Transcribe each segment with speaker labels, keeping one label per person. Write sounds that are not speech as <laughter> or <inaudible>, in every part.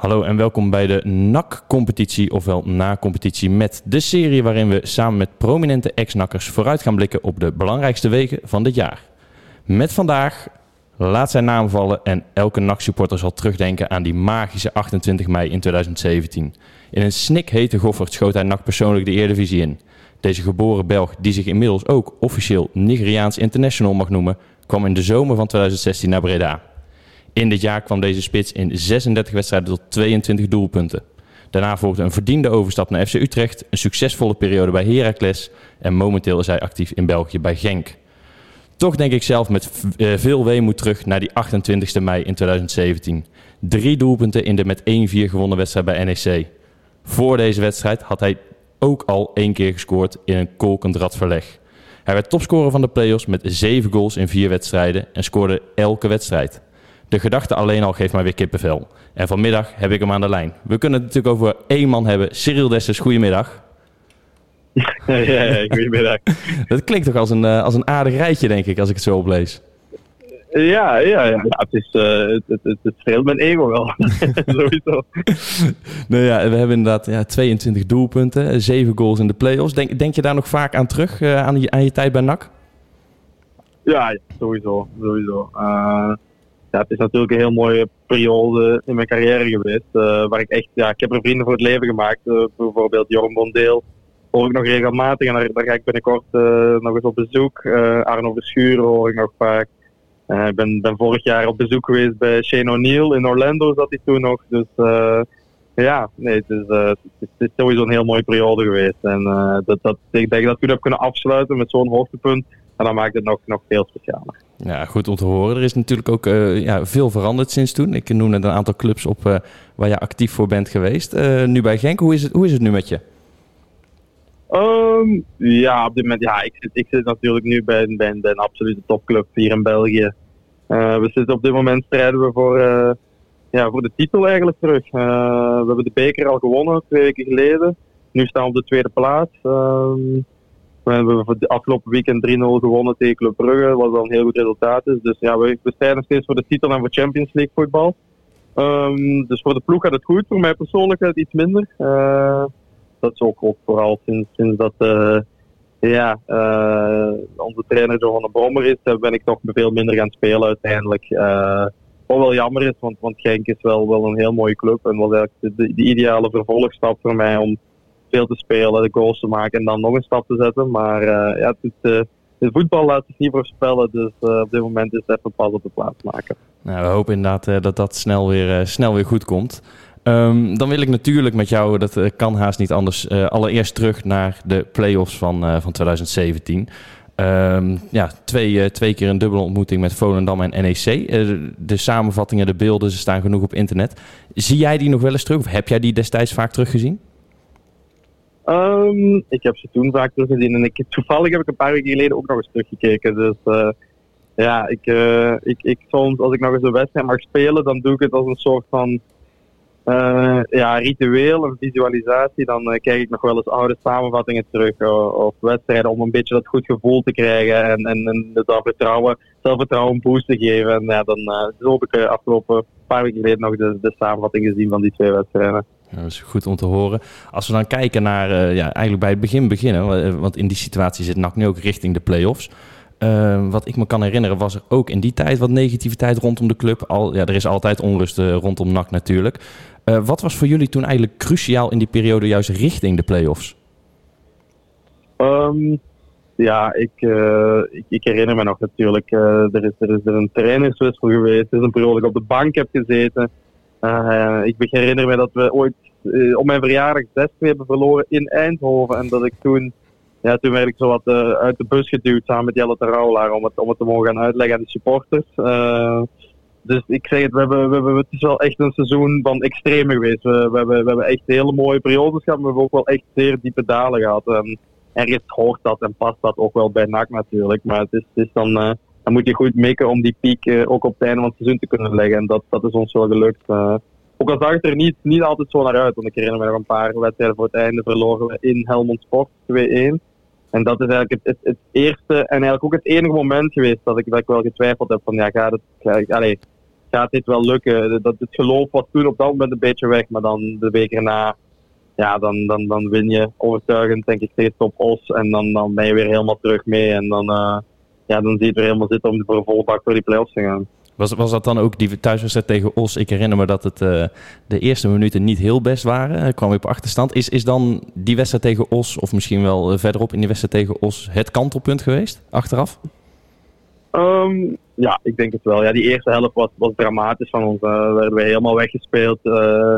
Speaker 1: Hallo en welkom bij de NAC-competitie, ofwel na-competitie met de serie waarin we samen met prominente ex-nakkers vooruit gaan blikken op de belangrijkste weken van dit jaar. Met vandaag laat zijn naam vallen en elke NAC-supporter zal terugdenken aan die magische 28 mei in 2017. In een snikhete goffert schoot hij NAC persoonlijk de Eredivisie in. Deze geboren Belg, die zich inmiddels ook officieel Nigeriaans international mag noemen, kwam in de zomer van 2016 naar Breda. In dit jaar kwam deze spits in 36 wedstrijden tot 22 doelpunten. Daarna volgde een verdiende overstap naar FC Utrecht, een succesvolle periode bij Heracles en momenteel is hij actief in België bij Genk. Toch denk ik zelf met eh, veel weemoed terug naar die 28 mei in 2017. Drie doelpunten in de met 1-4 gewonnen wedstrijd bij NEC. Voor deze wedstrijd had hij ook al één keer gescoord in een kolkend radverleg. Hij werd topscorer van de play-offs met zeven goals in vier wedstrijden en scoorde elke wedstrijd. De gedachte alleen al geeft mij weer kippenvel. En vanmiddag heb ik hem aan de lijn. We kunnen het natuurlijk over één man hebben. Cyril Dessers, goedemiddag. <laughs>
Speaker 2: Ja, ja, goedemiddag. <laughs>
Speaker 1: Dat klinkt toch als een, uh, als een aardig rijtje, denk ik, als ik het zo oplees.
Speaker 2: Ja, ja, ja. het, is, uh, het, het, het streelt mijn ego wel. <laughs> Sowieso.
Speaker 1: nou ja, we hebben inderdaad ja, 22 doelpunten, 7 goals in de play-offs. Denk, denk je daar nog vaak aan terug, uh, aan, je, aan je tijd bij NAC?
Speaker 2: Ja, sowieso. sowieso. Uh, ja, het is natuurlijk een heel mooie periode in mijn carrière geweest. Uh, waar ik echt, ja, ik heb er vrienden voor het leven gemaakt. Uh, bijvoorbeeld Jorm Bondeel hoor ik nog regelmatig en daar, daar ga ik binnenkort uh, nog eens op bezoek. Arno Verschuren hoor ik nog vaak. ik ben, ben vorig jaar op bezoek geweest bij Shane O'Neill in Orlando zat hij toen nog. Dus ja, nee, het is, het, is, het is sowieso een heel mooie periode geweest. En dat, dat, ik denk dat ik dat toen heb kunnen afsluiten met zo'n hoogtepunt. En dan maakt het nog, nog veel specialer.
Speaker 1: Ja, goed om te horen. Er is natuurlijk ook uh, ja, veel veranderd sinds toen. Ik noem net een aantal clubs op uh, waar je actief voor bent geweest. Uh, nu bij Genk, hoe is het, hoe is het nu met je?
Speaker 2: Um, ja, op dit moment, ja, ik zit, ik zit natuurlijk nu bij, bij, een absolute topclub hier in België. we zitten op dit moment strijden we voor, ja, voor de titel eigenlijk terug. we hebben de beker al gewonnen twee weken geleden. Nu staan we op de tweede plaats. Um, we hebben de afgelopen weekend 3-0 gewonnen tegen Club Brugge, wat wel een heel goed resultaat is. Dus ja, we, we strijden steeds voor de titel en voor Champions League voetbal. Um, dus voor de ploeg gaat het goed, voor mij persoonlijk iets minder. Uh, dat is ook, ook vooral sinds, sinds dat uh, ja, uh, onze trainer Johan de Brommer is, ben ik toch veel minder gaan spelen uiteindelijk. wat wel jammer is, want, want Genk is wel, wel een heel mooie club en was eigenlijk de, de ideale vervolgstap voor mij om veel te spelen, de goals te maken en dan nog een stap te zetten. Maar uh, ja, het, uh, het, voetbal laat zich niet voorspellen, dus op dit moment is het even pas op de plaats maken.
Speaker 1: Nou, we hopen inderdaad dat dat snel weer, snel weer goed komt. Um, dan wil ik natuurlijk met jou, dat kan haast niet anders, allereerst terug naar de play-offs van, van 2017. Um, ja, twee, twee keer een dubbele ontmoeting met Volendam en NEC. de samenvattingen, de beelden, ze staan genoeg op internet. Zie jij die nog wel eens terug of heb jij die destijds vaak teruggezien?
Speaker 2: Um, ik heb ze toen vaak teruggezien en ik, toevallig heb ik een paar weken geleden ook nog eens teruggekeken. Dus uh, ja, ik, uh, ik, ik soms als ik nog eens een wedstrijd mag spelen, dan doe ik het als een soort van uh, ja, ritueel, een visualisatie. Dan kijk ik nog wel eens oude samenvattingen terug of wedstrijden om een beetje dat goed gevoel te krijgen en, en, en dat vertrouwen, zelfvertrouwen een boost te geven. En ja, dan zo heb ik afgelopen paar weken geleden nog de, de samenvatting gezien van die twee wedstrijden.
Speaker 1: Dat is goed om te horen. Als we dan kijken naar, uh, ja, eigenlijk bij het begin beginnen, want in die situatie zit NAC nu ook richting de play-offs. Uh, wat ik me kan herinneren was er ook in die tijd wat negativiteit rondom de club. Al, ja, er is altijd onrust uh, rondom NAC natuurlijk. wat was voor jullie toen eigenlijk cruciaal in die periode juist richting de play-offs?
Speaker 2: Um, ja, ik, ik, ik, herinner me nog natuurlijk. er, is, er is er een trainerswissel geweest. Er is een periode dat ik op de bank heb gezeten. Uh, ik herinner me dat we ooit uh, op mijn verjaardag 6 hebben verloren in Eindhoven. En dat ik toen, ja, toen werd ik zo wat uh, uit de bus geduwd samen met Jelle Terouwlaar om het, om het te mogen gaan uitleggen aan de supporters. dus ik zeg het, we hebben, we hebben, het is wel echt een seizoen van extreme geweest. We, we, hebben, we hebben echt hele mooie periodes gehad, maar we hebben ook wel echt zeer diepe dalen gehad. En ergens hoort dat en past dat ook wel bij NAC natuurlijk. Maar het is, het is dan dan moet je goed mikken om die piek uh, ook op het einde van het seizoen te kunnen leggen. En dat, dat is ons wel gelukt. Uh, ook al zag het er niet, niet altijd zo naar uit. Want ik herinner me nog een paar wedstrijden voor het einde verloren we in Helmond Sport 2-1. En dat is eigenlijk het, het, eerste en eigenlijk ook het enige moment geweest dat ik, dat ik wel getwijfeld heb van ja, gaat het, allez, gaat dit wel lukken. Dat, het geloof was toen op dat moment een beetje weg, maar dan de week erna, ja, dan, dan, dan win je overtuigend, denk ik, tegen Top Os. En dan, dan ben je weer helemaal terug mee. En dan, uh, ja, dan zie je het er helemaal zitten om voor een volle bak voor die play-offs te gaan.
Speaker 1: Was, was dat dan ook die thuiswedstrijd tegen Os? Ik herinner me dat het uh, de eerste minuten niet heel best waren. Er kwam op achterstand. Is, is dan die wedstrijd tegen Os, of misschien wel verderop in die wedstrijd tegen Os, het kantelpunt geweest, achteraf?
Speaker 2: Um, ja, ik denk het wel. Ja, die eerste helft was, was dramatisch van ons. Uh, werden we helemaal weggespeeld. Uh,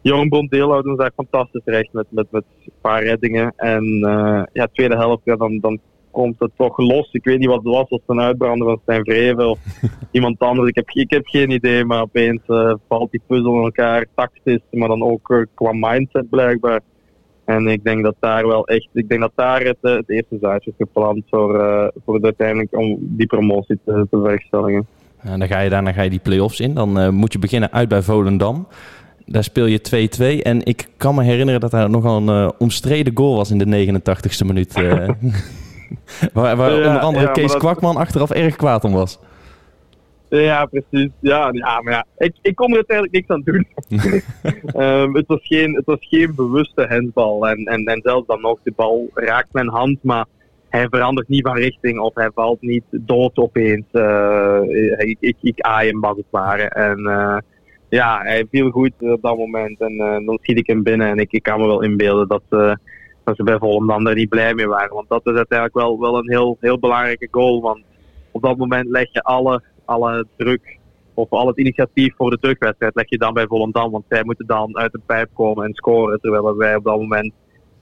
Speaker 2: Joran Bondeel houdt ons daar fantastisch recht met, met, met een paar reddingen. En uh, ja, tweede helft, ja, dan, dan komt het toch los. Ik weet niet wat het was, of het een uitbrander van Stijn Vreven of <laughs> iemand anders. Ik heb, ik heb geen idee, maar opeens valt die puzzel in elkaar, tactisch, maar dan ook qua mindset blijkbaar. En ik denk dat daar wel echt, ik denk dat daar het, het eerste zaadje is geplant voor, uh, voor het uiteindelijk om die promotie te, te.
Speaker 1: En dan ga je daarna ga je die play-offs in. Dan moet je beginnen uit bij Volendam. Daar speel je 2-2. En ik kan me herinneren dat daar nogal een omstreden goal was in de 89ste minuut. <laughs> <laughs> waar, waar ja, onder andere ja, Kees dat... Kwakman achteraf erg kwaad om was.
Speaker 2: Ja, precies. Ja, ja maar ja, ik, ik kon er uiteindelijk niks aan doen. um, <laughs> het, was geen, het was geen bewuste hensbal. En, en, en zelfs dan nog, de bal raakt mijn hand, maar hij verandert niet van richting of hij valt niet dood opeens. Uh, ik, ik, ik aai hem als het ware. En uh, ja, hij viel goed op dat moment. En uh, dan schiet ik hem binnen. En ik, ik kan me wel inbeelden dat, dat ze bij Volendam er niet blij mee waren. Want dat is uiteindelijk wel, wel een heel, heel belangrijke goal. Want op dat moment leg je alle alle druk of al het initiatief voor de terugwedstrijd leg je dan bij Volendam. Want zij moeten dan uit de pijp komen en scoren. Terwijl wij op dat moment,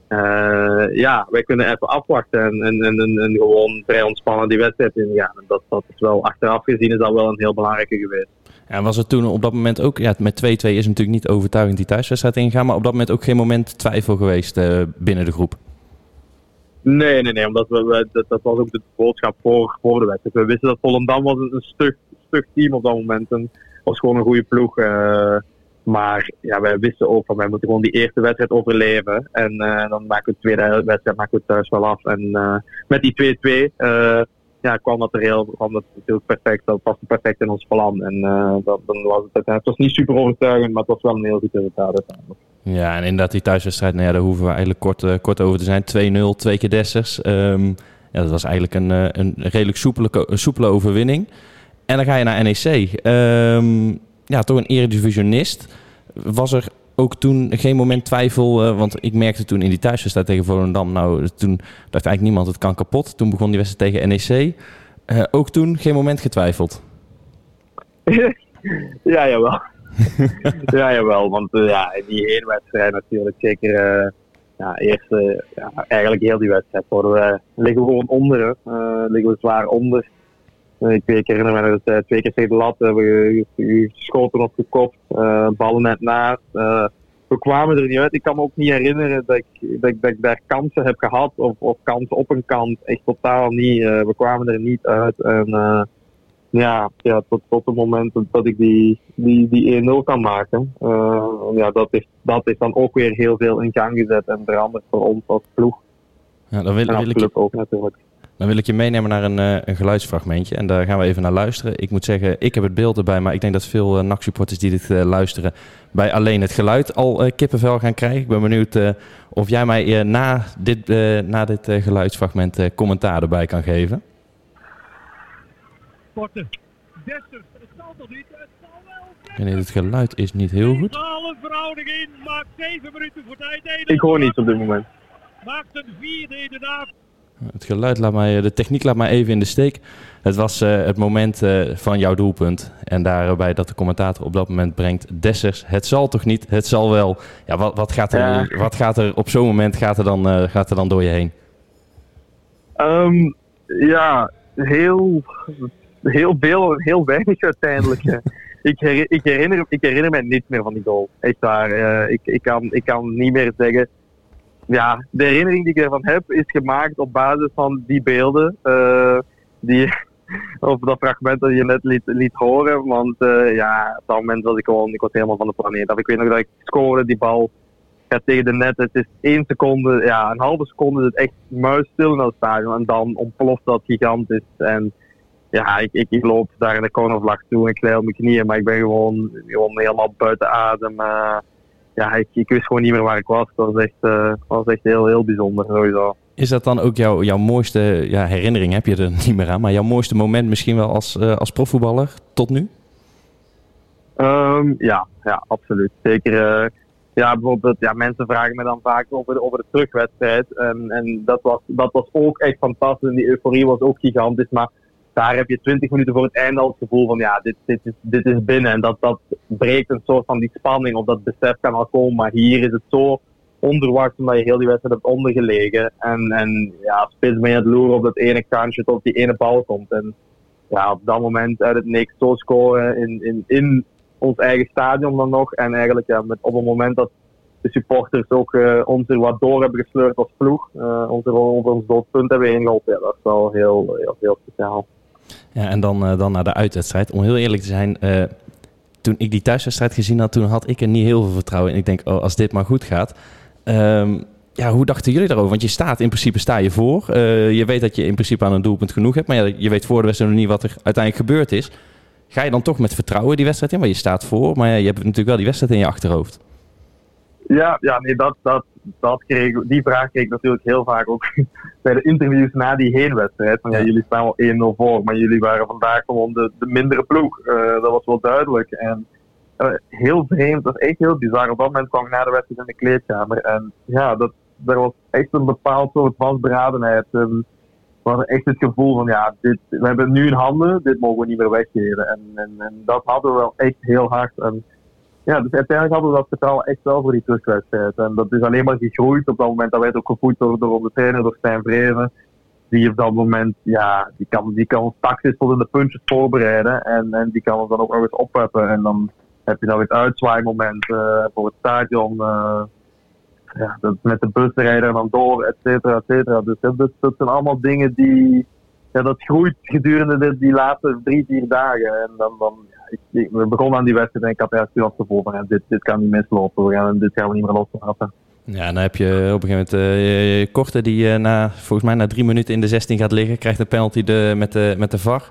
Speaker 2: uh, ja, wij kunnen even afwachten en, en, en, en, gewoon vrij ontspannen die wedstrijd ingaan. En dat, dat is wel, achteraf gezien is dat wel een heel belangrijke geweest.
Speaker 1: En was het toen op dat moment ook, ja, met 2-2 is natuurlijk niet overtuigend die thuiswedstrijd ingaan, maar op dat moment ook geen moment twijfel geweest uh, binnen de groep?
Speaker 2: Nee, nee, nee, omdat we, dat, dat, was ook de boodschap voor, voor de wedstrijd. We wisten dat Volendam was een, een stug, team op dat moment en was gewoon een goede ploeg. Uh, maar ja, wij wisten ook van wij moeten gewoon die eerste wedstrijd overleven. En uh, dan maken we de tweede wedstrijd maken we thuis wel af. En met die 2-2 ja, kwam dat er heel, kwam dat natuurlijk perfect. Dat paste perfect in ons plan. En dat, dan was het, het was niet super overtuigend, maar het was wel een heel goed resultaat uiteindelijk.
Speaker 1: Ja, en inderdaad die thuiswedstrijd, nou ja, daar hoeven we eigenlijk kort, uh, kort over te zijn. 2-0, twee keer Dessers. Um, ja, dat was eigenlijk een, uh, een redelijk soepele, soepele overwinning. En dan ga je naar NEC. Um, ja, toch een eredivisionist. Was er ook toen geen moment twijfel, uh, want ik merkte toen in die thuiswedstrijd tegen Volendam, nou, toen dacht eigenlijk niemand het kan kapot. Toen begon die wedstrijd tegen NEC. ook toen geen moment getwijfeld? <laughs>
Speaker 2: ja, jawel. <laughs> ja, jawel. Want uh, ja, die één wedstrijd natuurlijk zeker. Ja, eerst, ja, eigenlijk heel die wedstrijd worden we, liggen we gewoon onder. liggen we zwaar onder. Ik, ik herinner me dat we twee keer tegen de lat hebben geschoten of gekopt. ballen net naast. we kwamen er niet uit. Ik kan me ook niet herinneren dat ik, dat ik, dat ik daar kansen heb gehad. Of, of kansen op een kant. Echt totaal niet. we kwamen er niet uit. En ja, ja tot, tot het moment dat ik die, die, die 1-0 kan maken. Uh, ja, dat is, dat is dan ook weer heel veel in gang gezet en veranderd voor ons als ploeg.
Speaker 1: Ja, dan wil, wil ik
Speaker 2: ook natuurlijk.
Speaker 1: Dan wil ik je meenemen naar een, uh, een geluidsfragmentje en daar gaan we even naar luisteren. Ik moet zeggen, ik heb het beeld erbij, maar ik denk dat veel uh, NAC-supporters die dit uh, luisteren bij alleen het geluid al kippenvel gaan krijgen. Ik ben benieuwd of jij mij na dit, na dit geluidsfragment commentaar erbij kan geven
Speaker 3: sporten. Dessers, het zal toch niet? Het zal
Speaker 1: wel. Nee, het geluid is niet heel goed.
Speaker 3: verhouding in, maakt 7 minuten voor tijd.
Speaker 2: Ik hoor niets op dit moment.
Speaker 3: Maakt een vierde inderdaad.
Speaker 1: Het geluid laat mij, de techniek laat mij even in de steek. Het was uh, het moment uh, van jouw doelpunt. En daarbij dat de commentator op dat moment brengt. Dessers, het zal toch niet? Het zal wel. Ja, wat, wat, gaat, er, ja. wat gaat er op zo'n moment gaat er, dan, uh, gaat er dan door je heen?
Speaker 2: Um, ja, heel heel veel en heel weinig uiteindelijk. ik, her, <laughs> ik, herinner, ik herinner me niets meer van die goal. Echt waar. Ik, ik, kan, ik kan niet meer zeggen. Ja, de herinnering die ik ervan heb is gemaakt op basis van die beelden. Uh, die, <laughs> of dat fragment dat je net liet, liet horen. Want uh, ja, op dat moment was ik gewoon ik was helemaal van de planeet af. Ik weet nog dat ik scoorde die bal ja, tegen de net. Het is één seconde, ja, een halve seconde is het echt muisstil in het stadion. En dan ontploft dat gigantisch. En ja, ik, ik, loop daar in de cornervlag toe en ik klei op mijn knieën, maar ik ben gewoon, gewoon helemaal buiten adem. Uh, ja, ik, ik wist gewoon niet meer waar ik was. Dat was echt, uh, was echt heel, heel bijzonder sowieso.
Speaker 1: Is dat dan ook jouw, jouw mooiste ja, herinnering? Heb je er <laughs> niet meer aan, maar jouw mooiste moment misschien wel als, uh, als profvoetballer tot nu?
Speaker 2: Um, ja, ja, absoluut. Zeker. Uh, ja, bijvoorbeeld, ja, mensen vragen me dan vaak over de, over de terugwedstrijd. En, en dat, was, dat was ook echt fantastisch. En die euforie was ook gigantisch. Maar daar heb je twintig minuten voor het einde al het gevoel van ja, dit, dit, is, dit is binnen. En dat, dat breekt een soort van die spanning of dat besef kan al komen. Maar hier is het zo onverwacht omdat je heel die wedstrijd hebt ondergelegen. En, en ja, spits ben je het loeren op dat ene kantje tot die ene bal komt. En ja, op dat moment uit het niks zo scoren in, in, in ons eigen stadion dan nog. En eigenlijk ja, met, op het moment dat de supporters ook uh, ons er wat door hebben gesleurd als ploeg. Uh, ons ons doodpunt hebben ingeholpen. Ja, dat is wel heel, heel, heel speciaal.
Speaker 1: Ja, en dan, uh, dan naar de uitwedstrijd. Om heel eerlijk te zijn, uh, toen ik die thuiswedstrijd gezien had, toen had ik er niet heel veel vertrouwen in. Ik denk, oh, als dit maar goed gaat. Um, ja, hoe dachten jullie daarover? Want je staat, in principe sta je voor. Uh, je weet dat je in principe aan een doelpunt genoeg hebt. Maar je weet voor de wedstrijd nog niet wat er uiteindelijk gebeurd is. Ga je dan toch met vertrouwen die wedstrijd in? Want je staat voor, maar je hebt natuurlijk wel die wedstrijd in je achterhoofd.
Speaker 2: Ja, ja nee, dat, dat, dat kreeg, die vraag kreeg ik natuurlijk heel vaak ook <laughs> bij de interviews na die heenwedstrijd. Van ja, jullie staan wel 1-0 voor, maar jullie waren vandaag gewoon de, de mindere ploeg. Uh, dat was wel duidelijk. En uh, heel vreemd, dat is echt heel bizar. Op dat moment kwam ik na de wedstrijd in de kleedkamer. En ja, dat, er was echt een bepaald soort vastberadenheid. En we hadden echt het gevoel van ja, dit, we hebben het nu in handen, dit mogen we niet meer weggeven. En, en, en dat hadden we wel echt heel hard. En, ja, dus uiteindelijk hadden we dat vertrouwen echt wel voor die terugwedstrijd. En dat is alleen maar gegroeid op dat moment. Dat werd ook gevoed door, door onze trainer, door Stijn Vreven. Die op dat moment, ja, die kan, die kan ons tactisch tot in de puntjes voorbereiden. En, en die kan ons dan ook nog eens opheppen. En dan heb je dan weer het uitzwaaimoment uh, voor het stadion. Uh, ja, dat met de bus rijden en dan door, et cetera, et cetera. Dus dat, dat zijn allemaal dingen die, ja, dat groeit gedurende de, die laatste drie, vier dagen. En dan, dan ik, we begonnen aan die wedstrijd en ik had echt het gevoel van dit, dit kan niet mislopen. We gaan, dit gaan we niet meer loslaten.
Speaker 1: Ja, dan heb je op een gegeven moment uh, Korte die uh, na, volgens mij na drie minuten in de 16 gaat liggen. Krijgt een penalty de, met, de, met de VAR.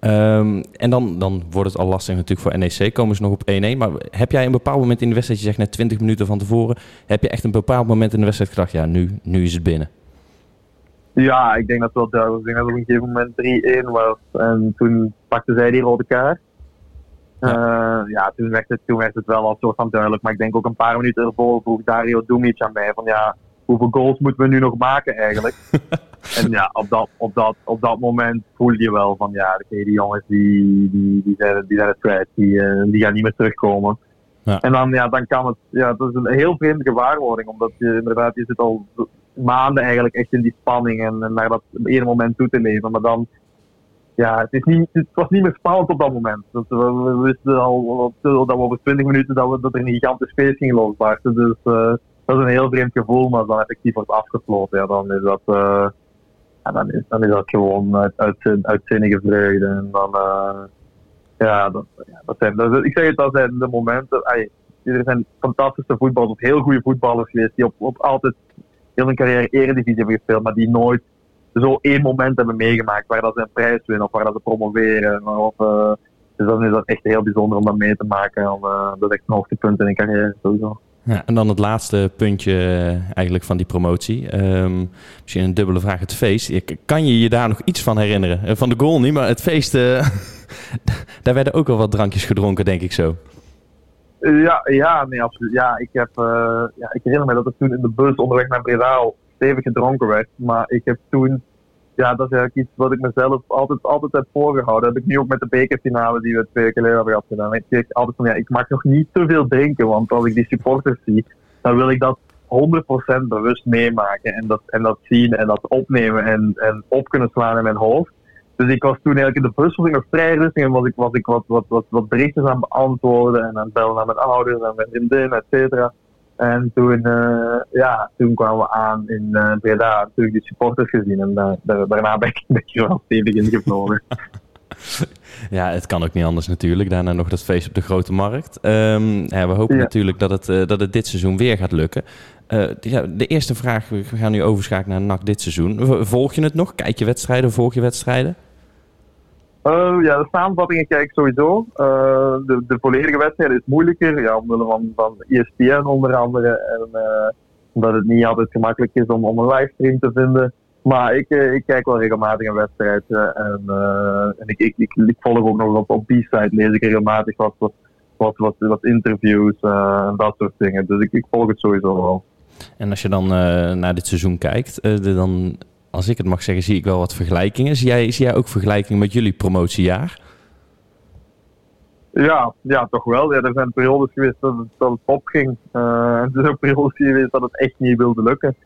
Speaker 1: Um, en dan, dan wordt het al lastig natuurlijk voor NEC. Komen ze nog op 1-1. Maar heb jij een bepaald moment in de wedstrijd, je zegt net 20 minuten van tevoren. Heb je echt een bepaald moment in de wedstrijd gedacht, ja, nu, nu is het binnen?
Speaker 2: Ja, ik denk dat wel duidelijk. Ik denk dat het op een gegeven moment 3-1 was. En toen pakte zij die rode kaart. Ja. Uh, ja, toen, werd het, toen werd het wel al soort van duidelijk. Maar ik denk ook een paar minuten ervoor vroeg Dario Dumic aan mij van ja, hoeveel goals moeten we nu nog maken eigenlijk? <laughs> en ja, op dat, op, dat, op dat moment voel je wel van ja, okay, die jongens die, die, die, zijn, die zijn het kwijt, die, uh, die gaan niet meer terugkomen. Ja. En dan, ja, dan kan het, ja, dat is een heel vreemde gewaarwording, omdat je inderdaad, je zit al maanden eigenlijk echt in die spanning en, en naar dat ene moment toe te leven. Maar dan ja, het, is niet, het was niet meer spannend op dat moment. We, wisten al dat we over 20 minuten dat, we, dat er een gigantisch feest ging losbarsten. Dus uh, dat is een heel vreemd gevoel, maar als dan effectief wordt afgesloten, ja, dan is dat, uh, dan is, dan is dat gewoon uit, uit, uitzinnige vreugde. En dan, uh, ja, dat, ja, dat zijn, dat, ik zeg het, dat zijn de momenten. Er zijn fantastische voetballers, heel goede voetballers geweest, die op, op altijd heel hun carrière eredivisie hebben gespeeld, maar die nooit zo één moment hebben meegemaakt waar dat ze een prijs winnen of waar dat ze promoveren. Of, uh, dus dan is dat echt heel bijzonder om dat mee te maken. Om, uh, dat is echt een hoogtepunt in een carrière sowieso.
Speaker 1: Ja, en dan het laatste puntje eigenlijk van die promotie. Um, misschien een dubbele vraag, het feest. Kan je je daar nog iets van herinneren? Van de goal niet, maar het feest, uh, <laughs> daar werden ook al wat drankjes gedronken, denk ik zo.
Speaker 2: Ja, ja, nee, absoluut. Ja, ik, heb, uh, ja, ik herinner me dat ik toen in de bus onderweg naar Breda stevig gedronken werd. Maar ik heb toen, ja, dat is eigenlijk iets wat ik mezelf altijd, altijd heb voorgehouden. Dat heb ik nu ook met de bekerfinale die we twee geleden hebben gehad gedaan. Ik zeg altijd van ja, ik mag nog niet te veel drinken, want als ik die supporters zie, dan wil ik dat 100% bewust meemaken en dat, en dat zien en dat opnemen en, en op kunnen slaan in mijn hoofd. Dus ik was toen eigenlijk in de bus was ik en was ik, was ik wat, wat, wat, wat berichtjes aan beantwoorden en aan bellen naar mijn ouders en mijn vriendin, et cetera. En toen, uh, ja, toen kwamen we aan in uh, Breda, natuurlijk die supporters gezien. En uh, daarna ben ik, ik er wel stevig ingevlogen. <laughs>
Speaker 1: ja, het kan ook niet anders natuurlijk. Daarna nog dat feest op de Grote Markt. Um, ja, we hopen ja. natuurlijk dat het, dat het dit seizoen weer gaat lukken. ja, de eerste vraag, we gaan nu overschakelen naar NAC dit seizoen. Volg je het nog? Kijk je wedstrijden? Volg je wedstrijden?
Speaker 2: Uh, ja, de samenvattingen kijk ik sowieso. Uh, de, de volledige wedstrijd is moeilijker, ja, omwille van, van ESPN onder andere. En omdat het niet altijd gemakkelijk is om, om een livestream te vinden. Maar ik, ik kijk wel regelmatig een wedstrijd. en en ik, ik, ik, volg ook nog op, op B-side, lees ik regelmatig wat, wat, wat, wat, wat interviews en dat soort dingen. Dus ik, ik volg het sowieso wel.
Speaker 1: En als je dan naar dit seizoen kijkt, dan als ik het mag zeggen, zie ik wel wat vergelijkingen. Zie jij, zie jij ook vergelijkingen met jullie promotiejaar?
Speaker 2: Ja, ja, toch wel. Ja, er zijn periodes geweest dat het, dat het opging. Uh, er zijn <laughs> periodes geweest dat het echt niet wilde lukken.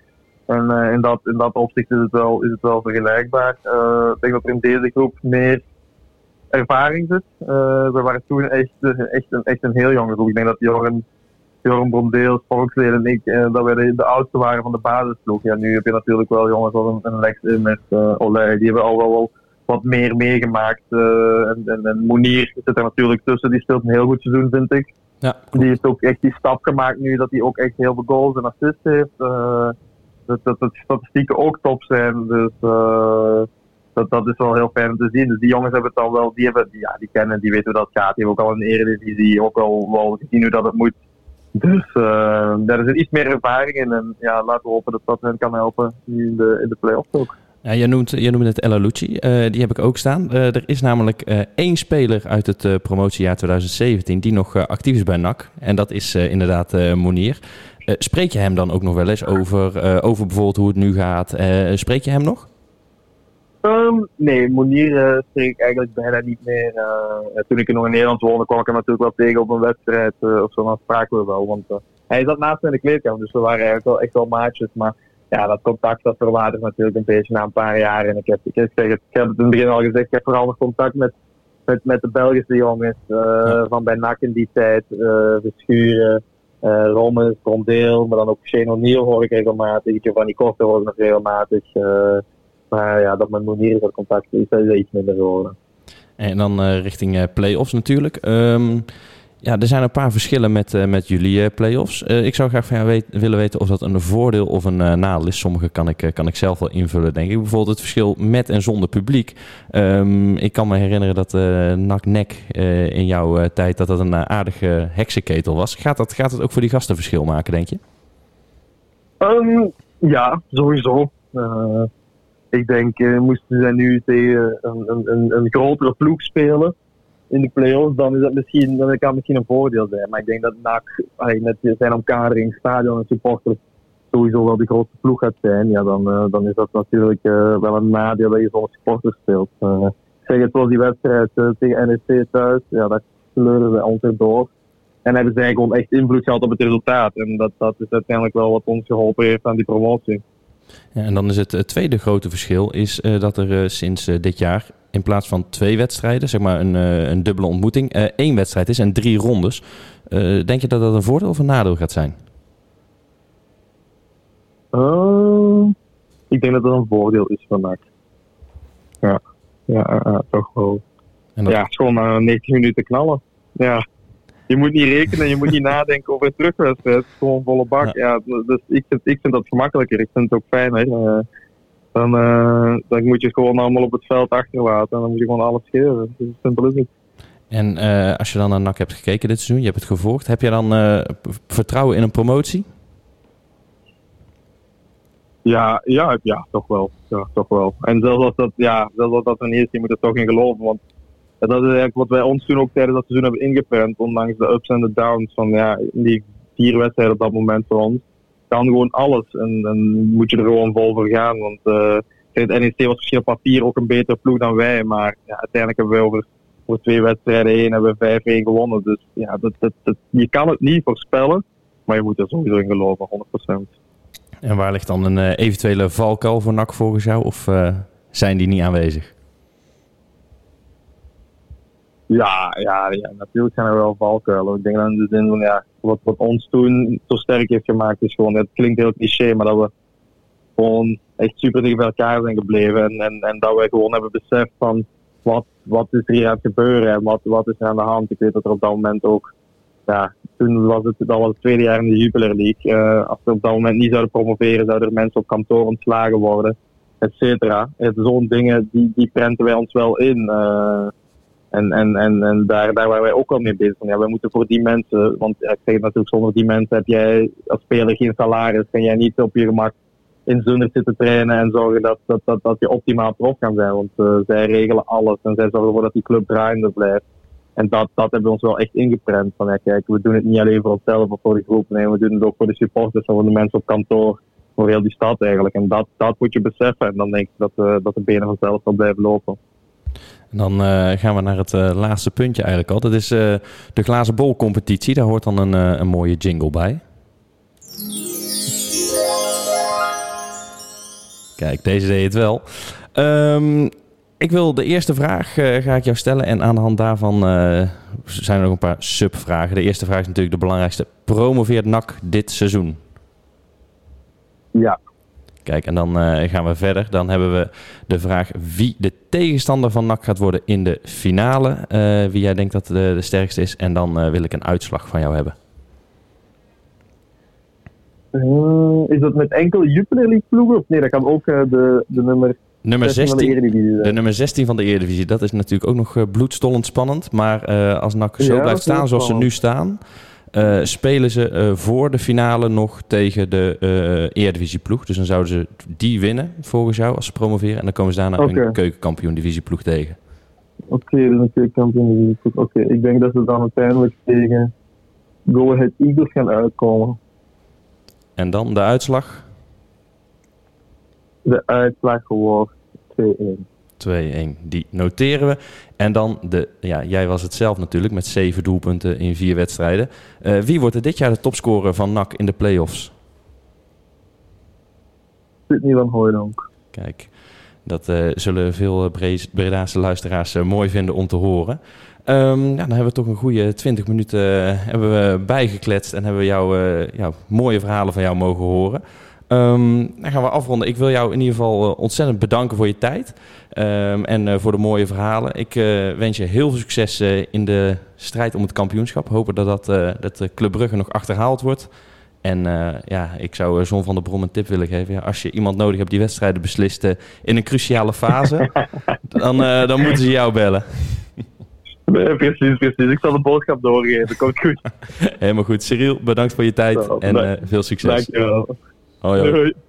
Speaker 2: En uh, in, dat, in dat opzicht is het wel, is het wel vergelijkbaar. Uh, ik denk dat er in deze groep meer ervaring zit. we waren toen echt, echt, een, echt een heel jonge groep. Ik denk dat Jorgen Joram Brondeel, Volksleden en ik, eh, dat we de, de, oudste waren van de basisploeg. Ja, nu heb je natuurlijk wel jongens als een, een Lex met uh, Olij, die hebben al wel, wel wat meer meegemaakt. Uh, en, en, en Monier zit er natuurlijk tussen, die speelt een heel goed seizoen, vind ik. Ja, die heeft ook echt die stap gemaakt nu, dat hij ook echt heel veel goals en assists heeft. Dat, dat, dat de statistieken ook top zijn, dus dat, dat is wel heel fijn om te zien. Dus die jongens hebben het al wel, die, hebben, ja, die kennen, die weten hoe dat gaat. Die hebben ook al een eredivisie, ook al wel gezien hoe dat het moet. Dus uh, daar is iets meer ervaring in. En ja, laten we hopen dat dat hen kan helpen in de, in de play-offs ook.
Speaker 1: Ja, je, noemt, je noemt het. Uh, die heb ik ook staan. Uh, er is namelijk één speler uit het promotiejaar 2017 die nog actief is bij NAC. En dat is inderdaad Monier. spreek je hem dan ook nog wel eens over, over bijvoorbeeld hoe het nu gaat? spreek je hem nog?
Speaker 2: Um, nee, Monier uh, spreek ik eigenlijk bijna niet meer. Uh, toen ik nog in Nederland woonde, kwam ik hem natuurlijk wel tegen op een wedstrijd uh, of zo. Dan spraken we wel. Want hij zat naast me in de kleedkamer, dus we waren eigenlijk wel echt wel maatjes. Maar ja, dat contact dat verwatert natuurlijk een beetje na een paar jaar. En ik heb, ik, ik, zeg het, ik heb het in het begin al gezegd, ik heb vooral nog contact met, met, met de Belgische jongens. Ja. Van bij NAC in die tijd. Verschuren, Rommes, Rondeel, maar dan ook Shane O'Neill hoor ik regelmatig. Giovanni Korte hoor ik nog regelmatig. Maar ja, dat met Monier dat contact is, is iets minder geworden.
Speaker 1: En dan uh, richting uh, play-offs natuurlijk. Um, ja, er zijn een paar verschillen met, uh, met jullie play-offs. ik zou graag van jou weet, willen weten of dat een voordeel of een nadeel is. Sommige kan ik, kan ik zelf wel invullen, denk ik. Bijvoorbeeld het verschil met en zonder publiek. Um, ik kan me herinneren dat NAC-NEC in jouw tijd dat dat een aardige heksenketel was. Gaat dat, gaat dat ook voor die gasten verschil maken, denk je?
Speaker 2: Um, ja, sowieso ik denk, uh, moesten ze nu tegen een, een, een, grotere ploeg spelen in de play-offs, dan, is dat misschien, dan kan het misschien een voordeel zijn. Maar ik denk dat NAC met zijn omkadering, stadion en supporters sowieso wel de grootste ploeg gaat zijn. Ja, dan, uh, dan is dat natuurlijk uh, wel een nadeel dat je zonder supporters speelt. Uh, zeg het zoals die wedstrijd tegen NEC thuis, ja, daar kleuren we ons erdoor. En hebben zij gewoon echt invloed gehad op het resultaat. En dat, dat is uiteindelijk wel wat ons geholpen heeft aan die promotie.
Speaker 1: Ja, en dan is het, het tweede grote verschil is uh, dat er uh, sinds uh, dit jaar in plaats van twee wedstrijden, zeg maar een, een dubbele ontmoeting, één wedstrijd is en drie rondes. denk je dat dat een voordeel of een nadeel gaat zijn?
Speaker 2: ik denk dat dat een voordeel is vandaag. Ja, ja toch wel. Dat... Ja, gewoon 90 minuten knallen. Ja je moet niet rekenen, je moet niet nadenken over een terugwedstrijd. Gewoon volle bak. Ja. dus ik vind, ik vind dat gemakkelijker. Ik vind het ook fijner. Uh, dan, uh, dan moet je het gewoon allemaal op het veld achterlaten. En dan moet je gewoon alles geven. Dus simpel is het.
Speaker 1: En uh, als je dan naar NAC hebt gekeken dit seizoen, je hebt het gevolgd. Heb je dan vertrouwen in een promotie?
Speaker 2: Ja, ja, ja, toch wel. Ja, toch wel. En zelfs als dat, ja, zelfs als dat er niet is, je moet er toch in geloven. Want dat is eigenlijk wat wij ons toen ook tijdens dat seizoen hebben ingepland. Ondanks de ups en de downs van ja, die vier wedstrijden op dat moment voor ons. Kan gewoon alles. En dan moet je er gewoon vol voor gaan. Want uh, het NEC was misschien op papier ook een betere ploeg dan wij. Maar ja, uiteindelijk hebben wij over, twee wedstrijden heen hebben we 5-1 gewonnen. Dus ja, dat, dat, dat, je kan het niet voorspellen. Maar je moet er sowieso in geloven, 100%.
Speaker 1: En waar ligt dan een uh, eventuele valkuil voor NAC volgens jou? Of uh, zijn die niet aanwezig?
Speaker 2: Ja, ja, ja, natuurlijk zijn er wel valkuilen. Ik denk dat de ja, wat, wat ons toen zo sterk heeft gemaakt is gewoon, het klinkt heel cliché, maar dat we gewoon echt super dicht bij elkaar zijn gebleven. En, en, en dat wij gewoon hebben beseft van, wat, wat is er hier aan het gebeuren en wat, wat is er aan de hand. Ik weet dat er op dat moment ook, ja, toen was het, dat was het tweede jaar in de Jupiler League. Uh, als we op dat moment niet zouden promoveren, zouden er mensen op kantoor ontslagen worden. et cetera. Zo'n dingen, die, die prenten wij ons wel in. Uh, en en, en, en daar, daar waren wij ook al mee bezig. Ja, wij moeten voor die mensen, want ik zeg natuurlijk, zonder die mensen heb jij als speler geen salaris. Kan jij niet op je gemak in Zundert zitten trainen en zorgen dat, dat, dat, dat je optimaal prof kan zijn. Want uh, zij regelen alles en zij zorgen ervoor dat die club draaiende blijft. En dat, dat hebben we ons wel echt ingeprent. Van kijk, we doen het niet alleen voor onszelf of voor de groep. Nee, we doen het ook voor de supporters en voor de mensen op kantoor. Voor heel die stad eigenlijk. En dat, dat moet je beseffen. En dan denk ik dat, uh, dat de benen vanzelf wel blijven lopen.
Speaker 1: Dan uh, gaan we naar het uh, laatste puntje eigenlijk al. Dat is uh, de glazen bol competitie. Daar hoort dan een, een mooie jingle bij. Kijk, deze deed het wel. Um, ik wil de eerste vraag ga ik jou stellen. En aan de hand daarvan zijn er nog een paar subvragen. De eerste vraag is natuurlijk de belangrijkste. Promoveert NAC dit seizoen?
Speaker 2: Ja.
Speaker 1: Kijk, en dan uh, gaan we verder. Dan hebben we de vraag wie de tegenstander van NAC gaat worden in de finale. Uh, wie jij denkt dat de, de sterkste is. En dan uh, wil ik een uitslag van jou hebben.
Speaker 2: is dat met enkele Jupiler League ploegen? Of nee, dat kan ook de, de nummer...
Speaker 1: Nummer 16, de, de, nummer 16 van de Eredivisie. Dat is natuurlijk ook nog bloedstollend spannend. Maar als NAC zo ja, blijft staan zoals ze nu staan... Uh, spelen ze uh, voor de finale nog tegen de uh. Dus dan zouden ze die winnen volgens jou als ze promoveren. En dan komen ze daarna okay. een keukenkampioen divisie ploeg tegen.
Speaker 2: Oké, okay, dus een keukenkampioen divisie ploeg. Oké, okay. ik denk dat ze dan uiteindelijk tegen Go Ahead Eagles gaan uitkomen.
Speaker 1: En dan de uitslag?
Speaker 2: De uitslag wordt 2-1.
Speaker 1: 2-1. Die noteren we. En dan, de, ja, jij was het zelf natuurlijk met zeven doelpunten in vier wedstrijden. Uh, wie wordt er dit jaar de topscorer van NAC in de play-offs?
Speaker 2: Sydney van Hooydonk.
Speaker 1: Kijk, dat uh, zullen veel Bredaanse luisteraars uh, mooi vinden om te horen. Um, ja, dan hebben we toch een goede 20 minuten hebben we bijgekletst en hebben we jouw ja, mooie verhalen van jou mogen horen. Um, dan gaan we afronden. Ik wil jou in ieder geval uh, ontzettend bedanken voor je tijd um, en uh, voor de mooie verhalen. Ik uh, wens je heel veel succes in de strijd om het kampioenschap. Hopen dat, dat, dat Club Brugge nog achterhaald wordt. En ja, ik zou Zon van der Brom een tip willen geven. Ja, als je iemand nodig hebt die wedstrijden beslist in een cruciale fase, <laughs> dan, dan moeten ze jou bellen.
Speaker 2: Nee, precies, precies. Ik zal de boodschap doorgeven. Komt goed. <laughs>
Speaker 1: Helemaal goed. Cyril, bedankt voor je tijd Zo, en veel succes.
Speaker 2: Dankjewel.
Speaker 1: ja.